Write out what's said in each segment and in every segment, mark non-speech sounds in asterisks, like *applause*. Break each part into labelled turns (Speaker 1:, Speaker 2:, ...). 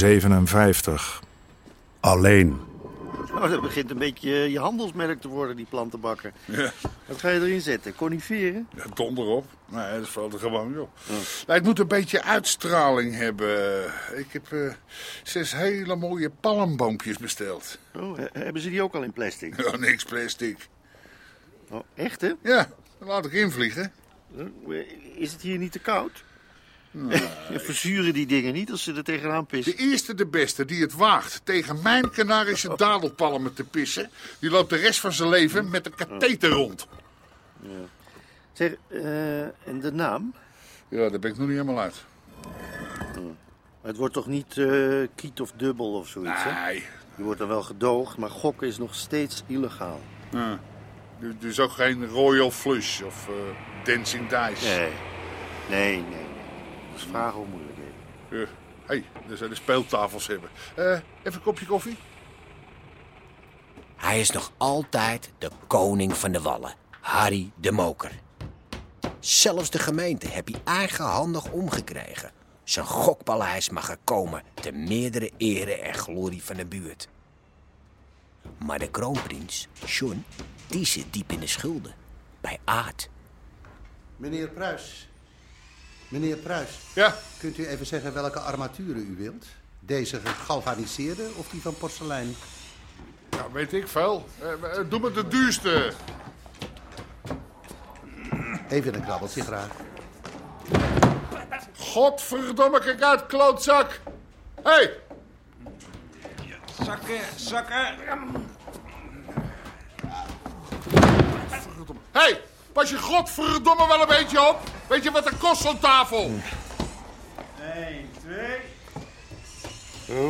Speaker 1: 57. Alleen.
Speaker 2: Oh, dat begint een beetje je handelsmerk te worden, die plantenbakken.
Speaker 3: Ja,
Speaker 2: Wat ga je erin zetten? Coniferen?
Speaker 3: ja, donder op. Nee, dat valt er gewoon op. Nou, het moet een beetje uitstraling hebben. Ik heb eh, zes hele mooie palmboompjes besteld.
Speaker 2: Oh, he- hebben ze die ook al in plastic?
Speaker 3: Ja, niks plastic.
Speaker 2: Oh, echt hè?
Speaker 3: Ja, dan laat ik invliegen.
Speaker 2: Eh, Is het hier niet te koud? Je *laughs* verzuren die dingen niet als ze er tegenaan pissen.
Speaker 3: De eerste de beste die het waagt tegen mijn Canarische dadelpalmen te pissen... die loopt de rest van zijn leven met een katheter rond.
Speaker 2: Zeg, eh, en de naam?
Speaker 3: Ja, daar ben ik nog niet helemaal uit.
Speaker 2: Het wordt toch niet eh, kiet of dubbel of zoiets, hè?
Speaker 3: Nee,
Speaker 2: Je wordt dan wel gedoogd, maar gokken is nog steeds illegaal.
Speaker 3: ja. Du- dus ook geen Royal Flush of eh, Dancing Dice.
Speaker 2: Nee, nee, nee. Is vragen om moeilijkheden.
Speaker 3: Hé, hey, daar zijn de speeltafels hebben. Eh, even een kopje koffie?
Speaker 4: Hij is nog altijd de koning van de wallen, Harry de Moker. Zelfs de gemeente heb hij eigenhandig omgekregen. Zijn gokpaleis mag er komen te meerdere ere en glorie van de buurt. Maar de kroonprins, John, die zit diep in de schulden. Bij Aad.
Speaker 5: Meneer Pruis. Meneer Pruis,
Speaker 3: Ja,
Speaker 5: kunt u even zeggen welke armaturen u wilt? Deze gegalvaniseerde of die van porselein?
Speaker 3: nou weet ik veel. Eh, eh, doe me de duurste.
Speaker 5: Even een krabbeltje graag.
Speaker 3: Godverdomme, kijk uit, klootzak. Hé, hey,
Speaker 6: Zakken, zakken.
Speaker 3: hey, pas je godverdomme wel een beetje op. Weet je wat er kost zo'n tafel?
Speaker 6: 1, 2.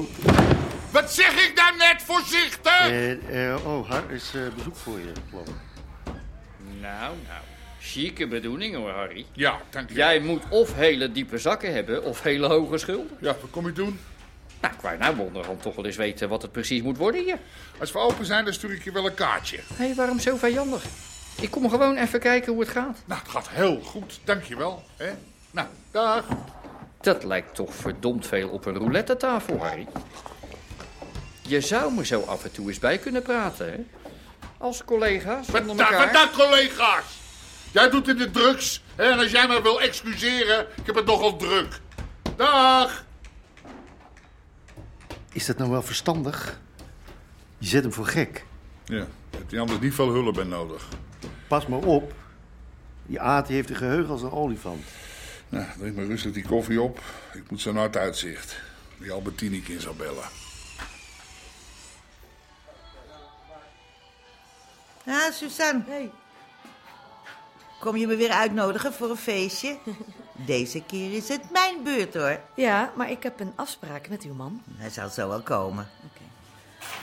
Speaker 3: Wat zeg ik daar net, voorzichtig?
Speaker 2: Eh, eh, oh, Har is eh, bezoek voor je, geloof.
Speaker 7: Nou, nou. Chique bedoeling hoor, Harry.
Speaker 3: Ja, dank je.
Speaker 7: Jij moet of hele diepe zakken hebben of hele hoge schulden.
Speaker 3: Ja, wat kom je doen?
Speaker 7: Nou, ik wou nou onderhand toch wel eens weten wat het precies moet worden hier.
Speaker 3: Als we open zijn, dan stuur ik je wel een kaartje.
Speaker 7: Hé, hey, waarom zo vijandig? Ik kom gewoon even kijken hoe het gaat.
Speaker 3: Nou, het gaat heel goed, dank je wel. Hè? Nou, dag.
Speaker 7: Dat lijkt toch verdomd veel op een roulette tafel, Harry. Je zou me zo af en toe eens bij kunnen praten, hè? Als collega's
Speaker 3: Wat
Speaker 7: onder elkaar.
Speaker 3: wat dan, collega's? Jij doet in de drugs. Hè? En als jij me wil excuseren, ik heb het nogal druk. Dag.
Speaker 2: Is dat nou wel verstandig? Je zet hem voor gek.
Speaker 3: Ja, je anders niet veel hulp bij nodig.
Speaker 2: Pas maar op. Die aard heeft een geheugen als een olifant.
Speaker 3: Nou, drink maar rustig die koffie op. Ik moet zo naar het uitzicht. Die Albertini in zal bellen.
Speaker 8: Ja, Suzanne.
Speaker 9: Hey,
Speaker 8: Kom je me weer uitnodigen voor een feestje? *laughs* Deze keer is het mijn beurt, hoor.
Speaker 9: ja, maar ik heb een afspraak met uw man.
Speaker 8: Hij zal zo wel komen.
Speaker 9: Oké.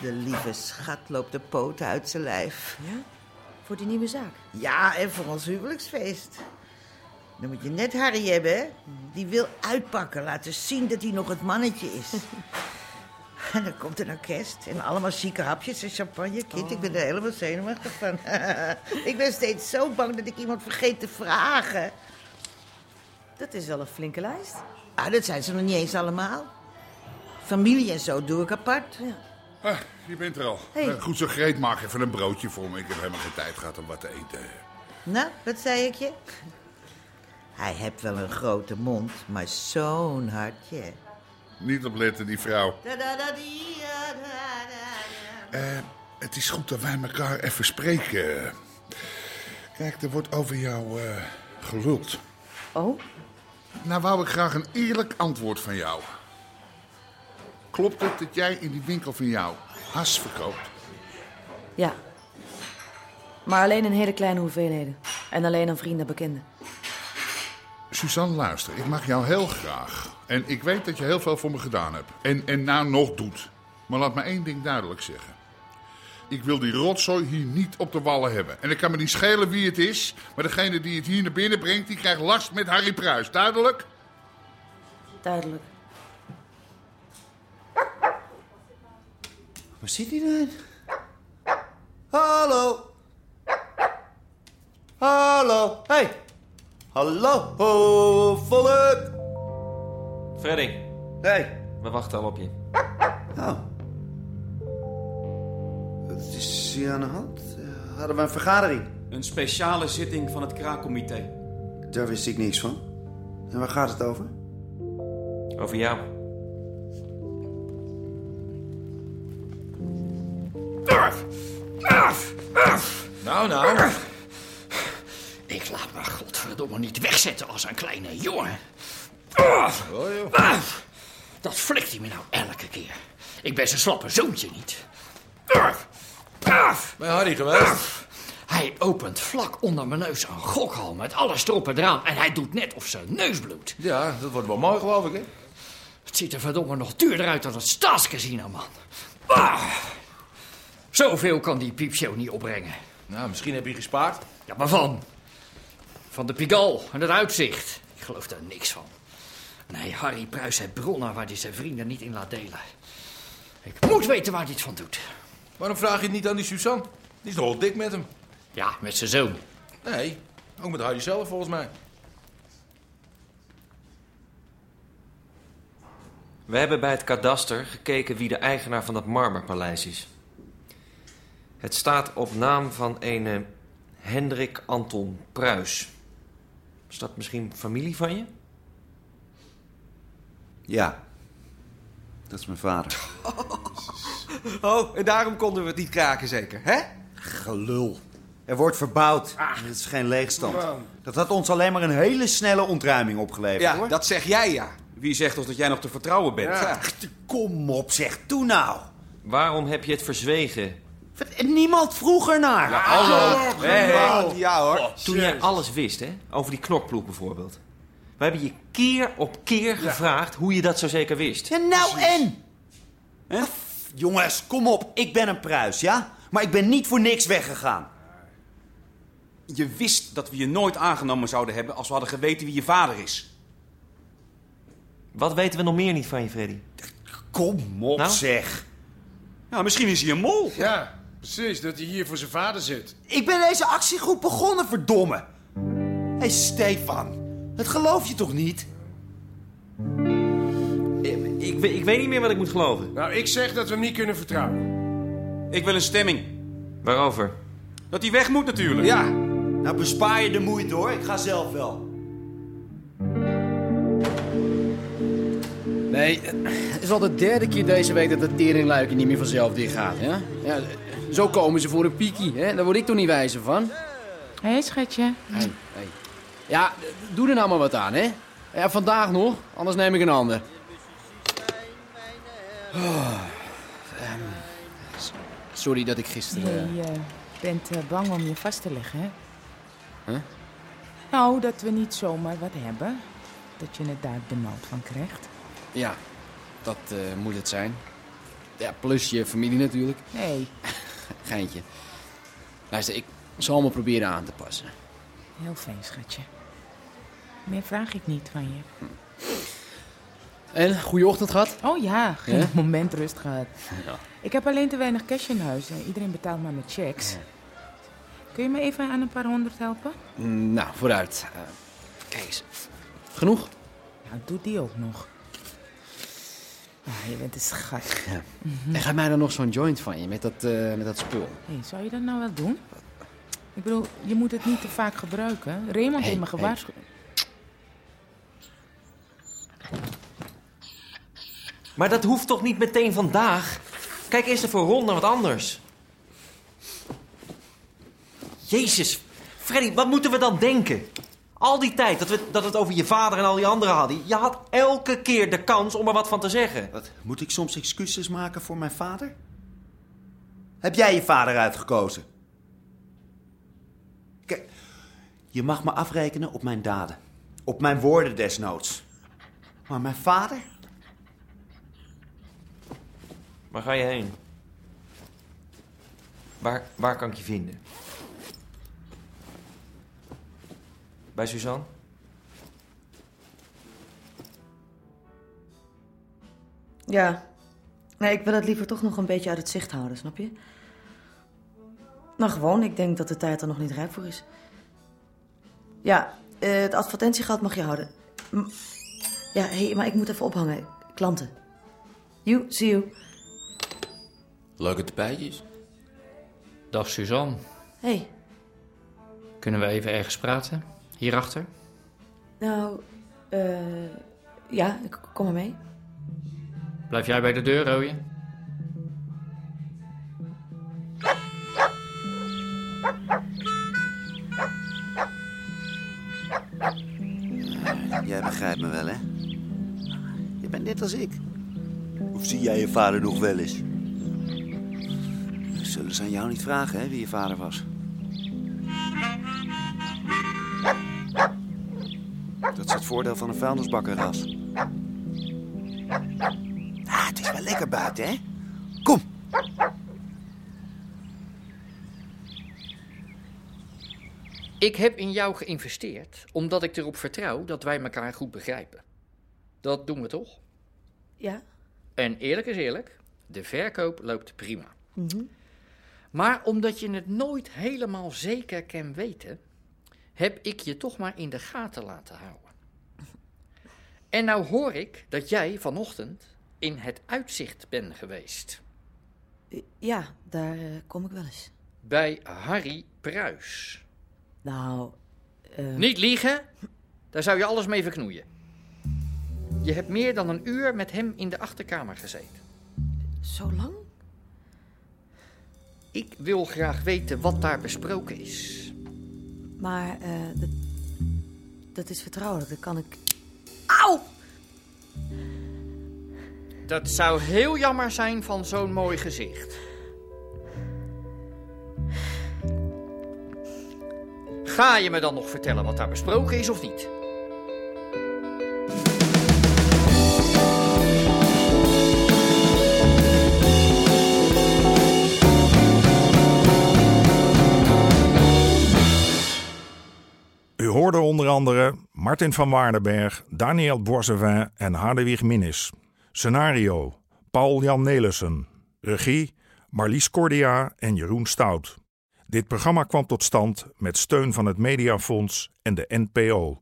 Speaker 8: De lieve schat loopt de poten uit zijn lijf.
Speaker 9: Ja? Voor die nieuwe zaak.
Speaker 8: Ja, en voor ons huwelijksfeest. Dan moet je net Harry hebben, hè? Die wil uitpakken, laten zien dat hij nog het mannetje is. *laughs* En dan komt een orkest en allemaal chique hapjes en champagne. Kind, ik ben er helemaal zenuwachtig van. *laughs* ik ben steeds zo bang dat ik iemand vergeet te vragen.
Speaker 9: Dat is wel een flinke lijst.
Speaker 8: Ah, dat zijn ze nog niet eens allemaal. Familie en zo doe ik apart.
Speaker 9: Ja.
Speaker 3: Ah, je bent er al.
Speaker 9: Hey.
Speaker 3: Eh, Goed zo gereed, maak even een broodje voor me. Ik heb helemaal geen tijd gehad om wat te eten.
Speaker 8: Nou, wat zei ik je? Hij heeft wel een grote mond, maar zo'n hartje.
Speaker 3: Niet op letten, die vrouw. Eh, het is goed dat wij elkaar even spreken. Kijk, er wordt over jou eh, geluld.
Speaker 9: Oh?
Speaker 3: Nou wou ik graag een eerlijk antwoord van jou. Klopt het dat jij in die winkel van jou has verkoopt?
Speaker 9: Ja. Maar alleen in hele kleine hoeveelheden. En alleen aan vrienden en bekenden.
Speaker 3: Suzanne, luister, ik mag jou heel graag. En ik weet dat je heel veel voor me gedaan hebt. En, en nou nog doet. Maar laat me één ding duidelijk zeggen. Ik wil die rotzooi hier niet op de wallen hebben. En ik kan me niet schelen wie het is. Maar degene die het hier naar binnen brengt, die krijgt last met Harry Pruis. Duidelijk?
Speaker 9: Duidelijk.
Speaker 5: Waar zit hij dan? Hallo. Hallo. Hey. Hallo, volk.
Speaker 6: Freddy,
Speaker 5: Hey.
Speaker 6: we wachten al op je.
Speaker 5: Oh. Wat is hier aan de hand? Hadden we een vergadering?
Speaker 10: Een speciale zitting van het kraakcomité.
Speaker 5: Daar wist ik niks van. En waar gaat het over?
Speaker 6: Over jou.
Speaker 7: Nou, nou. Ik laat me godverdomme niet wegzetten als een kleine jongen. Dat flikt hij me nou elke keer. Ik ben zijn slappe zoontje niet.
Speaker 11: Bij Harry geweest?
Speaker 7: Hij opent vlak onder mijn neus een gokhal met alles erop en eraan. En hij doet net of zijn neus bloedt.
Speaker 11: Ja, dat wordt wel mooi, geloof ik, hè?
Speaker 7: Het ziet er verdomme nog duurder uit dan het staatscasino, man. Ah. Zoveel kan die piepshow niet opbrengen.
Speaker 11: Nou, misschien heb je gespaard.
Speaker 7: Ja, maar van? Van de Pigal en het uitzicht. Ik geloof daar niks van. Nee, Harry Pruis heeft bronnen waar hij zijn vrienden niet in laat delen. Ik moet weten waar hij het van doet.
Speaker 11: Waarom vraag je het niet aan die Suzanne? Die is nogal dik met hem.
Speaker 7: Ja, met zijn zoon.
Speaker 11: Nee, ook met Harry zelf volgens mij.
Speaker 6: We hebben bij het kadaster gekeken wie de eigenaar van dat marmerpaleis is. Het staat op naam van een Hendrik Anton Pruis. Is dat misschien familie van je?
Speaker 5: Ja. Dat is mijn vader. *laughs*
Speaker 10: Oh, en daarom konden we het niet kraken zeker, hè?
Speaker 5: Gelul. Er wordt verbouwd. Het is geen leegstand. Dat had ons alleen maar een hele snelle ontruiming opgeleverd,
Speaker 10: Ja,
Speaker 5: hoor.
Speaker 10: dat zeg jij ja. Wie zegt ons dat jij nog te vertrouwen bent? Ja.
Speaker 5: Kom op, zeg. Doe nou.
Speaker 6: Waarom heb je het verzwegen?
Speaker 5: Niemand vroeg ernaar.
Speaker 10: Hallo. Hey, ja hoor.
Speaker 6: Toen jij alles wist, hè? Over die knokploeg bijvoorbeeld. We hebben je keer op keer gevraagd hoe je dat zo zeker wist.
Speaker 5: Ja, nou en? Jongens, kom op. Ik ben een pruis, ja? Maar ik ben niet voor niks weggegaan.
Speaker 10: Je wist dat we je nooit aangenomen zouden hebben als we hadden geweten wie je vader is.
Speaker 6: Wat weten we nog meer niet van je, Freddy?
Speaker 5: Kom op,
Speaker 6: Nou?
Speaker 5: zeg.
Speaker 10: Nou, misschien is hij een mol.
Speaker 11: Ja, precies. Dat hij hier voor zijn vader zit.
Speaker 5: Ik ben deze actiegroep begonnen, verdomme. Hé, hey, Stefan. Dat geloof je toch niet?
Speaker 6: Ik, ik, weet- ik weet niet meer wat ik moet geloven.
Speaker 11: Nou, ik zeg dat we hem niet kunnen vertrouwen.
Speaker 10: Ik wil een stemming.
Speaker 6: Waarover?
Speaker 10: Dat hij weg moet natuurlijk.
Speaker 5: Ja. Nou, bespaar je de moeite, hoor. Ik ga zelf wel.
Speaker 12: Nee, het is al de derde keer deze week dat het teringluikje niet meer vanzelf dicht gaat. Ja? Ja, zo komen ze voor een piekie. Hè? Daar word ik toch niet wijzer van.
Speaker 13: Hé, hey, schatje.
Speaker 12: Hey, hey. Ja, doe er nou maar wat aan, hè. Ja, vandaag nog, anders neem ik een ander. Oh, ehm, sorry dat ik gisteren...
Speaker 13: Je eh, bent eh, bang om je vast te leggen, hè?
Speaker 12: Huh?
Speaker 13: Nou, dat we niet zomaar wat hebben. Dat je het daar benauwd van krijgt.
Speaker 12: Ja, dat eh, moet het zijn. Ja, plus je familie natuurlijk.
Speaker 13: Nee, *laughs*
Speaker 12: Geintje. Luister, ik zal me proberen aan te passen.
Speaker 13: heel fijn, schatje. Meer vraag ik niet van je.
Speaker 12: En, goeie ochtend gehad?
Speaker 13: Oh ja, geen
Speaker 12: Ja? *laughs*
Speaker 13: moment rust gehad. *laughs*
Speaker 12: Ja.
Speaker 13: Ik heb alleen te weinig cash in huis. en Iedereen betaalt maar met checks. Kun je me even aan een paar honderd helpen?
Speaker 12: Nou, vooruit. Eh, Kees. Genoeg?
Speaker 13: Ja, doe die ook nog. Ah, je bent een schat.
Speaker 12: Ja. En ga mij dan nog zo'n joint van je met dat, eh, met dat spul.
Speaker 13: Hey, zou je dat nou wel doen? Ik bedoel, je moet het niet te vaak gebruiken. Raymond
Speaker 12: Hey,
Speaker 13: heeft me
Speaker 12: hey.
Speaker 13: gewaarschuwd.
Speaker 6: Maar dat hoeft toch niet meteen vandaag? Kijk eerst even rond naar wat anders. Jezus, Freddy, wat moeten we dan denken? Al die tijd dat we, dat we het over je vader en al die anderen hadden. Je had elke keer de kans om er wat van te zeggen.
Speaker 5: Wat, moet ik soms excuses maken voor mijn vader? Heb jij je vader uitgekozen? Kijk, je mag me afrekenen op mijn daden. Op mijn woorden desnoods. Maar mijn vader?
Speaker 6: Waar ga je heen? Waar, waar kan ik je vinden? Bij Suzanne?
Speaker 9: Ja. Nee, ik wil het liever toch nog een beetje uit het zicht houden, snap je? Nou, gewoon. Ik denk dat de tijd er nog niet rijp voor is. Ja, eh, het advertentiegat mag je houden. M- ja, hé, hey, maar ik moet even ophangen. Klanten. You, see you.
Speaker 14: Leuke tapijtjes.
Speaker 15: Dag Suzanne.
Speaker 9: Hey.
Speaker 15: Kunnen we even ergens praten? Hierachter?
Speaker 9: Nou, eh... ja, ik kom maar mee.
Speaker 15: Blijf jij bij de deur, Rooie?
Speaker 5: Jij begrijpt me wel, hè? Je bent net als ik. Of zie jij je vader nog wel eens? Zullen ze aan jou niet vragen, hè, wie je vader was? Voordeel van een vuilnisbakkerras. Ah, het is wel lekker buiten, hè? Kom.
Speaker 7: Ik heb in jou geïnvesteerd omdat ik erop vertrouw dat wij elkaar goed begrijpen. Dat doen we toch?
Speaker 9: Ja.
Speaker 7: En eerlijk is eerlijk, de verkoop loopt prima.
Speaker 9: Mhm.
Speaker 7: Maar omdat je het nooit helemaal zeker kan weten, heb ik je toch maar in de gaten laten houden. En nou hoor ik dat jij vanochtend in het uitzicht bent geweest.
Speaker 9: Ja, daar eh, kom ik wel eens.
Speaker 7: Bij Harry Pruis.
Speaker 9: Nou, eh...
Speaker 7: Niet liegen, daar zou je alles mee verknoeien. Je hebt meer dan een uur met hem in de achterkamer gezeten.
Speaker 9: Zo lang?
Speaker 7: Ik wil graag weten wat daar besproken is.
Speaker 9: Maar, eh, dat, dat is vertrouwelijk, dat kan ik... Auw!
Speaker 7: Dat zou heel jammer zijn van zo'n mooi gezicht. Ga je me dan nog vertellen wat daar besproken is of niet?
Speaker 1: U hoorde onder andere Martin van Waardenberg, Daniel Boisevin en Hadewig Minnis. Scenario: Paul-Jan Nelissen. Regie: Marlies Cordia en Jeroen Stout. Dit programma kwam tot stand met steun van het Mediafonds en de NPO.